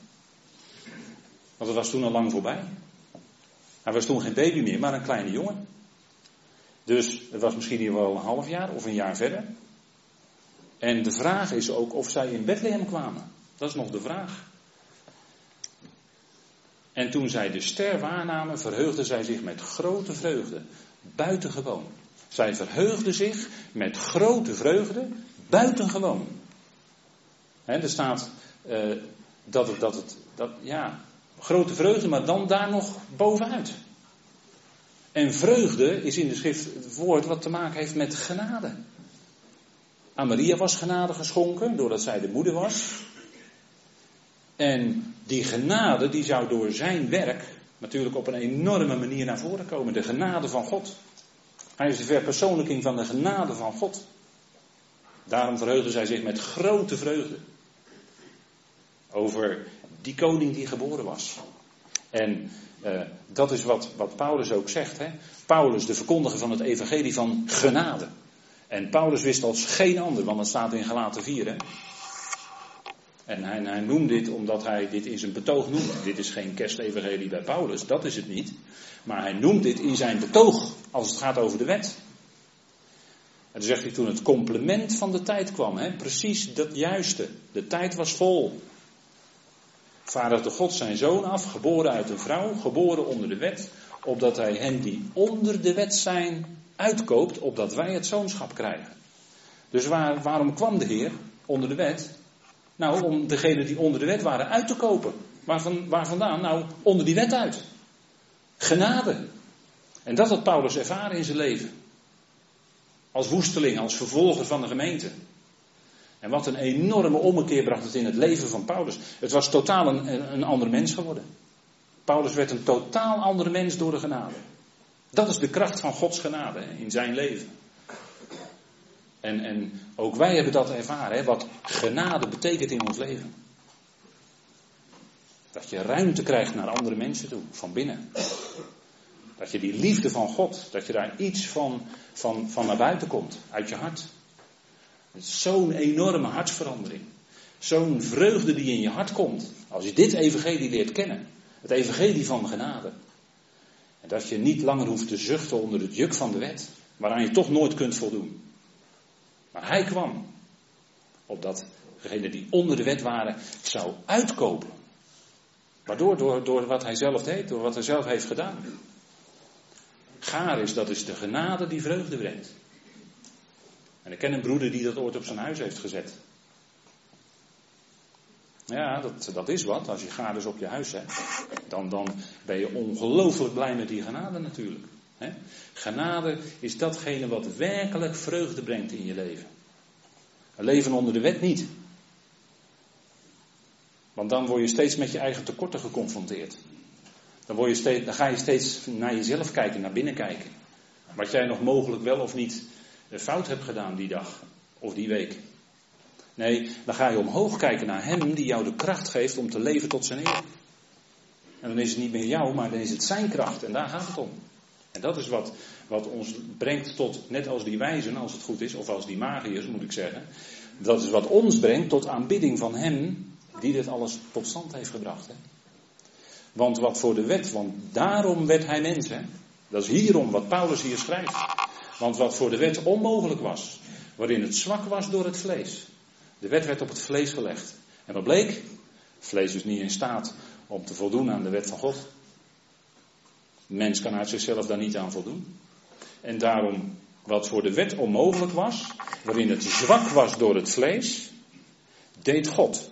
Want het was toen al lang voorbij. Hij was toen geen baby meer, maar een kleine jongen. Dus het was misschien hier wel een half jaar of een jaar verder. En de vraag is ook of zij in Bethlehem kwamen. Dat is nog de vraag. En toen zij de ster waarnamen, verheugden zij zich met grote vreugde. Buitengewoon. Zij verheugden zich met grote vreugde. Buitengewoon. Er staat uh, dat het, dat het, dat, ja, grote vreugde, maar dan daar nog bovenuit. En vreugde is in de schrift het woord wat te maken heeft met genade. Aan Maria was genade geschonken, doordat zij de moeder was. En die genade die zou door zijn werk natuurlijk op een enorme manier naar voren komen. De genade van God. Hij is de verpersoonlijking van de genade van God. Daarom verheugde zij zich met grote vreugde. Over die koning die geboren was. En uh, dat is wat, wat Paulus ook zegt. Hè? Paulus, de verkondiger van het evangelie van genade. En Paulus wist als geen ander, want het staat in Galaten 4. Hè? En hij, hij noemt dit omdat hij dit in zijn betoog noemt. Dit is geen kerstevangelie bij Paulus, dat is het niet. Maar hij noemt dit in zijn betoog als het gaat over de wet. En dan zegt hij toen het complement van de tijd kwam, hè, precies dat juiste. De tijd was vol. Vader de God zijn zoon af, geboren uit een vrouw, geboren onder de wet, opdat hij hen die onder de wet zijn uitkoopt, opdat wij het zoonschap krijgen. Dus waar, waarom kwam de Heer onder de wet? Nou, om degenen die onder de wet waren uit te kopen. Waar, waar vandaan? Nou, onder die wet uit. Genade. En dat had Paulus ervaren in zijn leven. Als woesteling, als vervolger van de gemeente. En wat een enorme ommekeer bracht het in het leven van Paulus. Het was totaal een, een ander mens geworden. Paulus werd een totaal andere mens door de genade. Dat is de kracht van Gods genade in zijn leven. En, en ook wij hebben dat ervaren, hè, wat genade betekent in ons leven. Dat je ruimte krijgt naar andere mensen toe, van binnen. Dat je die liefde van God, dat je daar iets van, van, van naar buiten komt, uit je hart. Zo'n enorme hartsverandering. Zo'n vreugde die in je hart komt. Als je dit evangelie leert kennen. Het evangelie van genade. En dat je niet langer hoeft te zuchten onder het juk van de wet. Waaraan je toch nooit kunt voldoen. Maar hij kwam. Opdat degene die onder de wet waren zou uitkopen. Waardoor? Door, door wat hij zelf deed. Door wat hij zelf heeft gedaan. Gaar is, dat is de genade die vreugde brengt. En ik ken een broeder die dat ooit op zijn huis heeft gezet. Ja, dat, dat is wat. Als je gaders op je huis hebt, dan, dan ben je ongelooflijk blij met die genade natuurlijk. He? Genade is datgene wat werkelijk vreugde brengt in je leven. Een leven onder de wet niet. Want dan word je steeds met je eigen tekorten geconfronteerd. Dan, word je steeds, dan ga je steeds naar jezelf kijken, naar binnen kijken. Wat jij nog mogelijk wel of niet fout hebt gedaan die dag of die week. Nee, dan ga je omhoog kijken naar Hem die jou de kracht geeft om te leven tot zijn eer. En dan is het niet meer jou, maar dan is het zijn kracht en daar gaat het om. En dat is wat, wat ons brengt tot, net als die wijzen, als het goed is, of als die magiërs moet ik zeggen. Dat is wat ons brengt tot aanbidding van Hem die dit alles tot stand heeft gebracht. Hè? Want wat voor de wet, want daarom werd Hij mens. Hè? Dat is hierom wat Paulus hier schrijft. Want wat voor de wet onmogelijk was, waarin het zwak was door het vlees. De wet werd op het vlees gelegd. En wat bleek? Vlees is niet in staat om te voldoen aan de wet van God. Mens kan uit zichzelf daar niet aan voldoen. En daarom, wat voor de wet onmogelijk was, waarin het zwak was door het vlees, deed God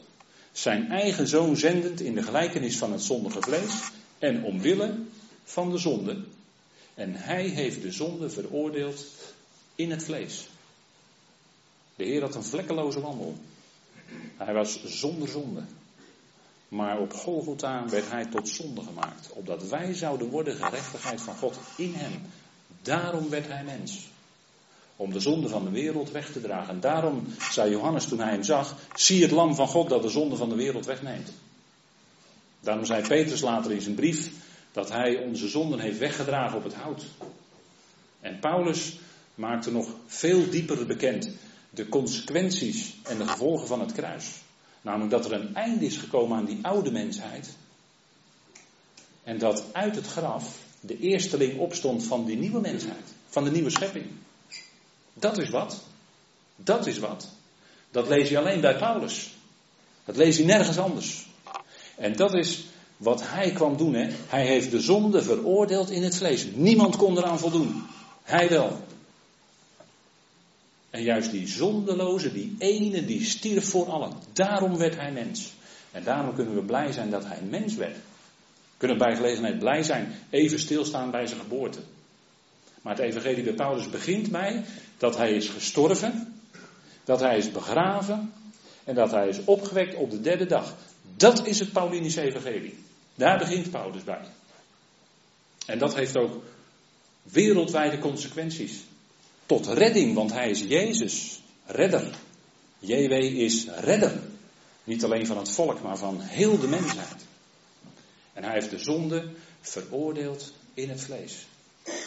zijn eigen zoon zendend in de gelijkenis van het zondige vlees en omwille van de zonde en hij heeft de zonde veroordeeld in het vlees. De Heer had een vlekkeloze wandel. Hij was zonder zonde. Maar op Golgotha werd hij tot zonde gemaakt. Opdat wij zouden worden gerechtigheid van God in hem. Daarom werd hij mens. Om de zonde van de wereld weg te dragen. En daarom zei Johannes toen hij hem zag: Zie het lam van God dat de zonde van de wereld wegneemt. Daarom zei Petrus later in zijn brief: dat hij onze zonden heeft weggedragen op het hout. En Paulus maakte nog veel dieper bekend de consequenties en de gevolgen van het kruis. Namelijk dat er een einde is gekomen aan die oude mensheid. En dat uit het graf de eersteling opstond van die nieuwe mensheid. Van de nieuwe schepping. Dat is wat. Dat is wat. Dat lees je alleen bij Paulus. Dat lees je nergens anders. En dat is wat hij kwam doen. Hè? Hij heeft de zonde veroordeeld in het vlees. Niemand kon eraan voldoen. Hij wel. En juist die zondeloze, die ene, die stierf voor allen. Daarom werd hij mens. En daarom kunnen we blij zijn dat hij mens werd. We kunnen bij gelegenheid blij zijn, even stilstaan bij zijn geboorte. Maar het evangelie bij Paulus begint bij dat hij is gestorven, dat hij is begraven en dat hij is opgewekt op de derde dag. Dat is het Paulinische evangelie. Daar begint Paulus bij. En dat heeft ook wereldwijde consequenties. Tot redding, want hij is Jezus, redder. JW is redder. Niet alleen van het volk, maar van heel de mensheid. En hij heeft de zonde veroordeeld in het vlees.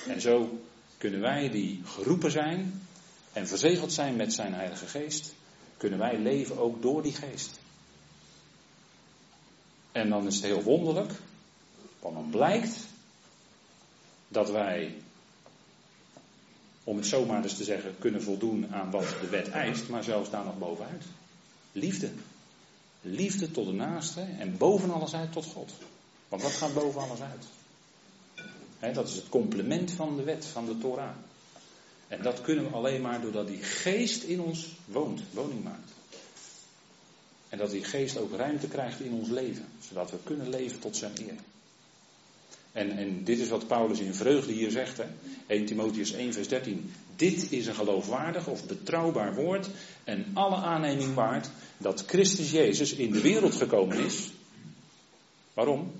En zo kunnen wij die geroepen zijn en verzegeld zijn met zijn Heilige Geest, kunnen wij leven ook door die Geest. En dan is het heel wonderlijk, want dan blijkt dat wij, om het zomaar eens te zeggen, kunnen voldoen aan wat de wet eist, maar zelfs daar nog bovenuit. Liefde. Liefde tot de naaste en boven alles uit tot God. Want wat gaat boven alles uit? dat is het complement van de wet, van de Torah. En dat kunnen we alleen maar doordat die geest in ons woont, woning maakt. En dat die geest ook ruimte krijgt in ons leven. Zodat we kunnen leven tot zijn eer. En, en dit is wat Paulus in vreugde hier zegt. Hè? 1 Timotheus 1 vers 13. Dit is een geloofwaardig of betrouwbaar woord. En alle aanneming waard dat Christus Jezus in de wereld gekomen is. Waarom?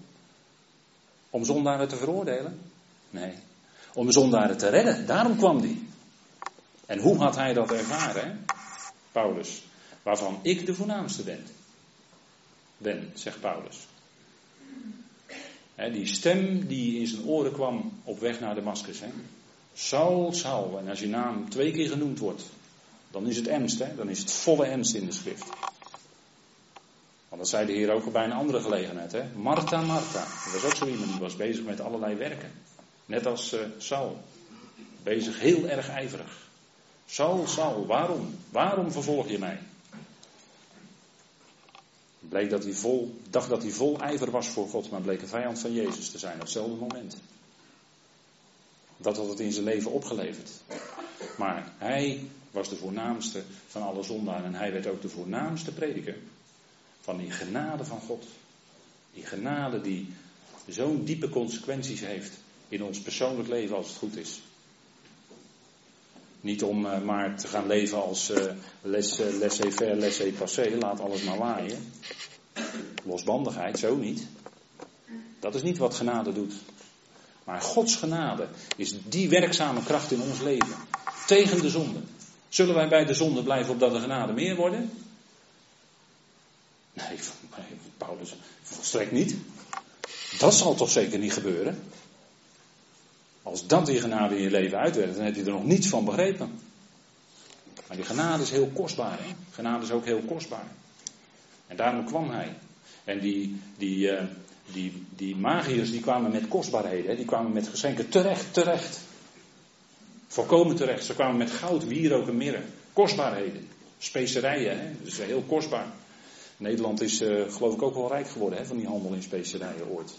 Om zondaren te veroordelen? Nee. Om zondaren te redden. Daarom kwam hij. En hoe had hij dat ervaren, hè? Paulus? Waarvan ik de voornaamste ben. Ben, zegt Paulus. die stem die in zijn oren kwam op weg naar Damascus. Hè? Saul, Saul. En als je naam twee keer genoemd wordt, dan is het ernst. Hè? Dan is het volle ernst in de schrift. Want dat zei de Heer ook bij een andere gelegenheid. Hè? Martha, Martha. Dat was ook zo iemand die was bezig met allerlei werken. Net als uh, Saul. Bezig heel erg ijverig. Saul, Saul, waarom? Waarom vervolg je mij? Bleek dat hij vol, dacht dat hij vol ijver was voor God, maar bleek een vijand van Jezus te zijn op hetzelfde moment. Dat had het in zijn leven opgeleverd. Maar hij was de voornaamste van alle zondaren en hij werd ook de voornaamste prediker van die genade van God. Die genade die zo'n diepe consequenties heeft in ons persoonlijk leven als het goed is. Niet om uh, maar te gaan leven als uh, laissez-faire, laissez-passer, laat alles maar waaien. Losbandigheid, zo niet. Dat is niet wat genade doet. Maar Gods genade is die werkzame kracht in ons leven. Tegen de zonde. Zullen wij bij de zonde blijven opdat de genade meer worden? Nee, Paulus, volstrekt niet. Dat zal toch zeker niet gebeuren? Als dat die genade in je leven uitwerkt, dan heb je er nog niets van begrepen. Maar die genade is heel kostbaar. Hè? Genade is ook heel kostbaar. En daarom kwam hij. En die, die, uh, die, die magiërs die kwamen met kostbaarheden. Die kwamen met geschenken terecht, terecht. Volkomen terecht. Ze kwamen met goud, wierook en mirre. Kostbaarheden. Specerijen, hè? dat is heel kostbaar. Nederland is uh, geloof ik ook wel rijk geworden hè, van die handel in specerijen ooit.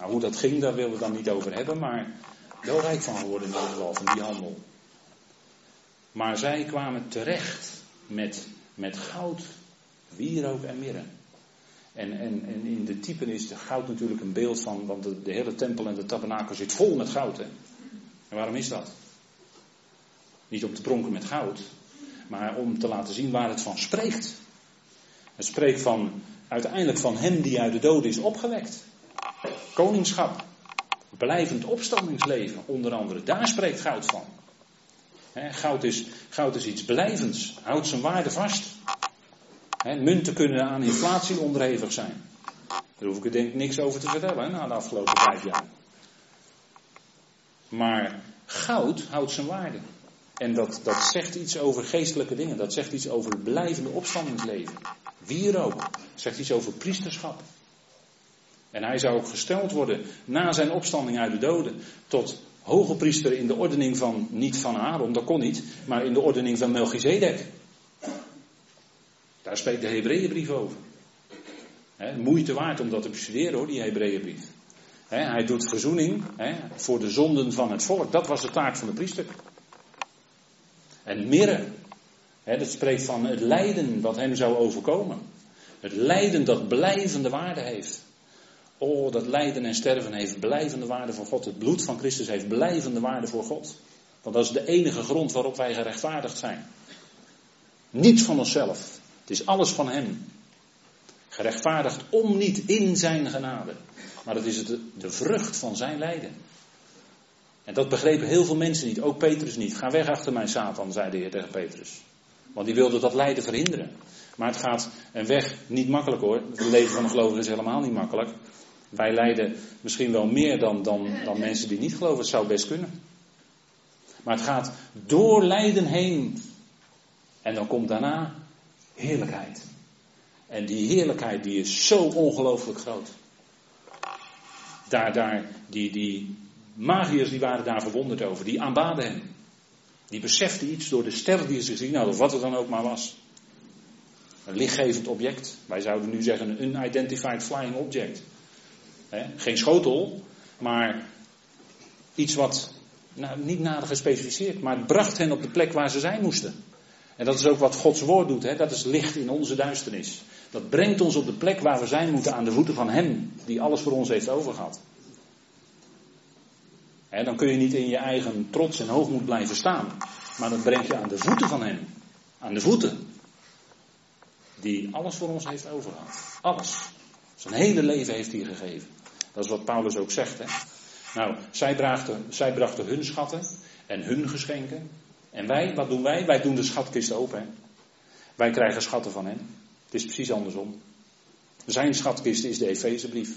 Nou, hoe dat ging, daar willen we dan niet over hebben, maar wel rijk van geworden in ieder geval, van die handel. Maar zij kwamen terecht met, met goud, wierook en mirre. En, en, en in de typen is de goud natuurlijk een beeld van, want de, hele tempel en de tabernakel zit vol met goud. Hè? En waarom is dat? Niet om te pronken met goud, maar om te laten zien waar het van spreekt. Het spreekt van, uiteindelijk van hem die uit de doden is opgewekt. Koningschap. Blijvend opstandingsleven, onder andere. Daar spreekt goud van. goud, is, goud is iets blijvends. Houdt zijn waarde vast. munten kunnen aan inflatie onderhevig zijn. Daar hoef ik er denk ik niks over te vertellen na de afgelopen vijf jaar. Maar goud houdt zijn waarde. En dat, dat zegt iets over geestelijke dingen. Dat zegt iets over blijvende opstandingsleven. Wierook zegt iets over priesterschap. En hij zou ook gesteld worden na zijn opstanding uit de doden tot hoge priester in de ordening van, niet van Aaron, dat kon niet, maar in de ordening van Melchizedek. Daar spreekt de Hebreeënbrief over. Moeite waard om dat te bestuderen hoor, die Hebreeënbrief. hij doet verzoening voor de zonden van het volk. Dat was de taak van de priester. En mirre, dat spreekt van het lijden wat hem zou overkomen. Het lijden dat blijvende waarde heeft. Oh, dat lijden en sterven heeft blijvende waarde voor God. Het bloed van Christus heeft blijvende waarde voor God. Want dat is de enige grond waarop wij gerechtvaardigd zijn. Niet van onszelf. Het is alles van Hem. Gerechtvaardigd om niet in Zijn genade. Maar het is de vrucht van Zijn lijden. En dat begrepen heel veel mensen niet. Ook Petrus niet. Ga weg achter mij, Satan, zei de Heer tegen Petrus. Want die wilde dat lijden verhinderen. Maar het gaat een weg niet makkelijk hoor. Het leven van een gelovige is helemaal niet makkelijk. Wij lijden misschien wel meer dan, dan, dan mensen die niet geloven. Het zou best kunnen. Maar het gaat door lijden heen. En dan komt daarna heerlijkheid. En die heerlijkheid die is zo ongelooflijk groot. Daar, daar, die, die magiërs die waren daar verwonderd over. Die aanbaden hem. Die beseften iets door de ster die ze gezien hadden, wat het dan ook maar was. Een lichtgevend object. Wij zouden nu zeggen een unidentified flying object. Geen schotel, maar iets wat nou, niet nader gespecificeerd, maar het bracht hen op de plek waar ze zijn moesten. En dat is ook wat Gods woord doet, hè? dat is licht in onze duisternis. Dat brengt ons op de plek waar we zijn moeten aan de voeten van Hem, die alles voor ons heeft overgehad. Dan kun je niet in je eigen trots en hoogmoed blijven staan, maar dan breng je aan de voeten van Hem. Aan de voeten. Die alles voor ons heeft overgehad. Alles. Zijn hele leven heeft hij gegeven. Dat is wat Paulus ook zegt. Hè? Nou, zij brachten, zij brachten hun schatten en hun geschenken. En wij, wat doen wij? Wij doen de schatkist open. Hè? Wij krijgen schatten van hen. Het is precies andersom. Zijn schatkist is de Efezebrief.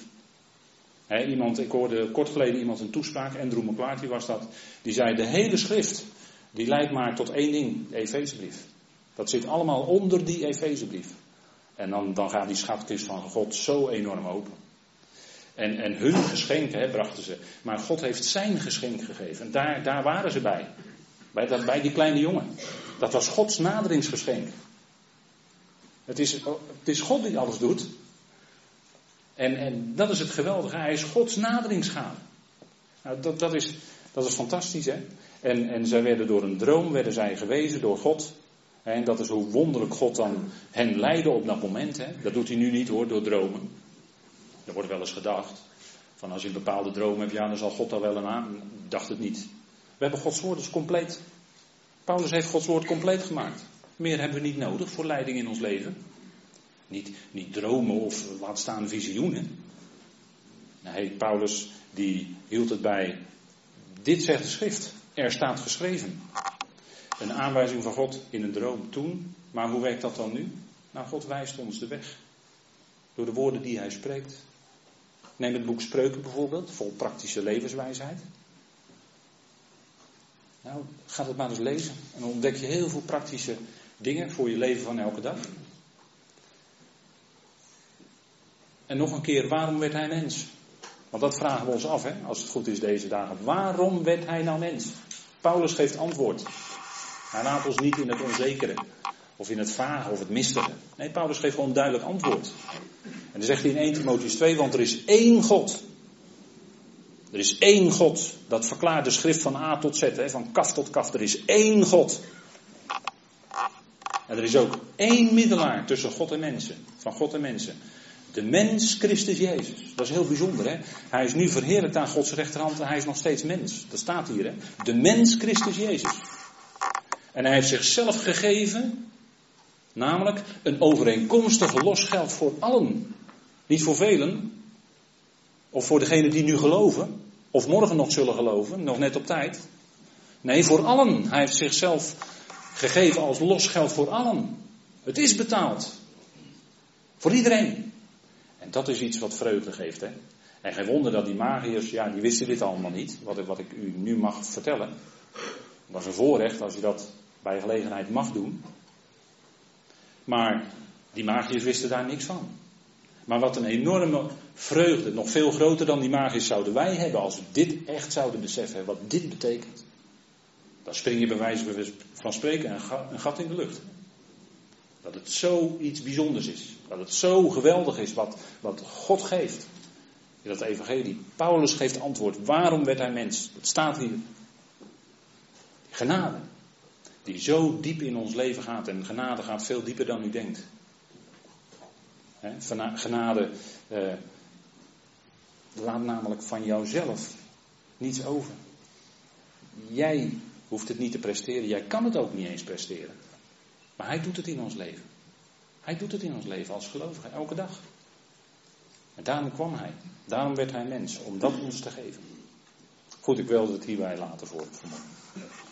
iemand, ik hoorde kort geleden iemand een toespraak, Andrew McClarty was dat, die zei de hele schrift, die leidt maar tot één ding, de Efezebrief. Dat zit allemaal onder die Efezebrief. En dan, dan gaat die schatkist van God zo enorm open. En, en hun geschenken brachten ze. Maar God heeft zijn geschenk gegeven. Daar, daar waren ze bij. Bij, die kleine jongen. Dat was Gods naderingsgeschenk. Het is, het is God die alles doet. En, en dat is het geweldige. Hij is Gods naderingsgave. Nou, dat, dat, is, dat is fantastisch, hè? En, en zij werden door een droom werden zij gewezen door God. En dat is hoe wonderlijk God dan hen leidde op dat moment. Dat doet hij nu niet hoor, door dromen. Er wordt wel eens gedacht. Van als je een bepaalde droom hebt, ja, dan zal God daar wel een aan. Dacht het niet. We hebben Gods woord dus compleet. Paulus heeft Gods woord compleet gemaakt. Meer hebben we niet nodig voor leiding in ons leven. Niet, niet dromen of laat staan visioenen. Nee, Paulus die hield het bij. Dit zegt de schrift. Er staat geschreven. Een aanwijzing van God in een droom toen. Maar hoe werkt dat dan nu? Nou, God wijst ons de weg. Door de woorden die hij spreekt. Neem het boek Spreuken bijvoorbeeld, vol praktische levenswijsheid. Nou, ga het maar eens lezen. En dan ontdek je heel veel praktische dingen voor je leven van elke dag. En nog een keer, waarom werd hij mens? Want dat vragen we ons af, hè, als het goed is deze dagen. Waarom werd hij nou mens? Paulus geeft antwoord. Hij laat ons niet in het onzekere, of in het vage, of het mistige. Nee, Paulus geeft gewoon duidelijk antwoord. En dan zegt hij in 1 Timotheus 2, want er is één God. Er is één God. Dat verklaart de schrift van A tot Z, hè, van kaf tot kaf. Er is één God. En er is ook één middelaar tussen God en mensen. Van God en mensen. De mens Christus Jezus. Dat is heel bijzonder, hè? Hij is nu verheerlijkt aan Gods rechterhand en hij is nog steeds mens. Dat staat hier, hè? De mens Christus Jezus. En hij heeft zichzelf gegeven, namelijk een overeenkomstige losgeld voor allen. Niet voor velen, of voor degenen die nu geloven, of morgen nog zullen geloven, nog net op tijd. Nee, voor allen. Hij heeft zichzelf gegeven als losgeld voor allen. Het is betaald. Voor iedereen. En dat is iets wat vreugde geeft. Hè? En geen wonder dat die magiërs, ja, die wisten dit allemaal niet. Wat, wat ik u nu mag vertellen. Dat is een voorrecht als je dat bij gelegenheid mag doen. Maar die magiërs wisten daar niks van. Maar wat een enorme vreugde, nog veel groter dan die magiërs zouden wij hebben als we dit echt zouden beseffen, wat dit betekent. Dan spring je bij wijze van spreken een gat in de lucht. Dat het zo iets bijzonders is. Dat het zo geweldig is wat, wat God geeft. In dat evangelie. Paulus geeft antwoord. Waarom werd hij mens? Dat staat hier. Genade. Die zo diep in ons leven gaat. En genade gaat veel dieper dan u denkt. Genade eh, laat namelijk van jouzelf niets over. Jij hoeft het niet te presteren. Jij kan het ook niet eens presteren. Maar hij doet het in ons leven. Hij doet het in ons leven als gelovige, elke dag. En daarom kwam hij. Daarom werd hij mens, om dat ons te geven. Goed, ik wilde het hierbij laten voor vanmorgen.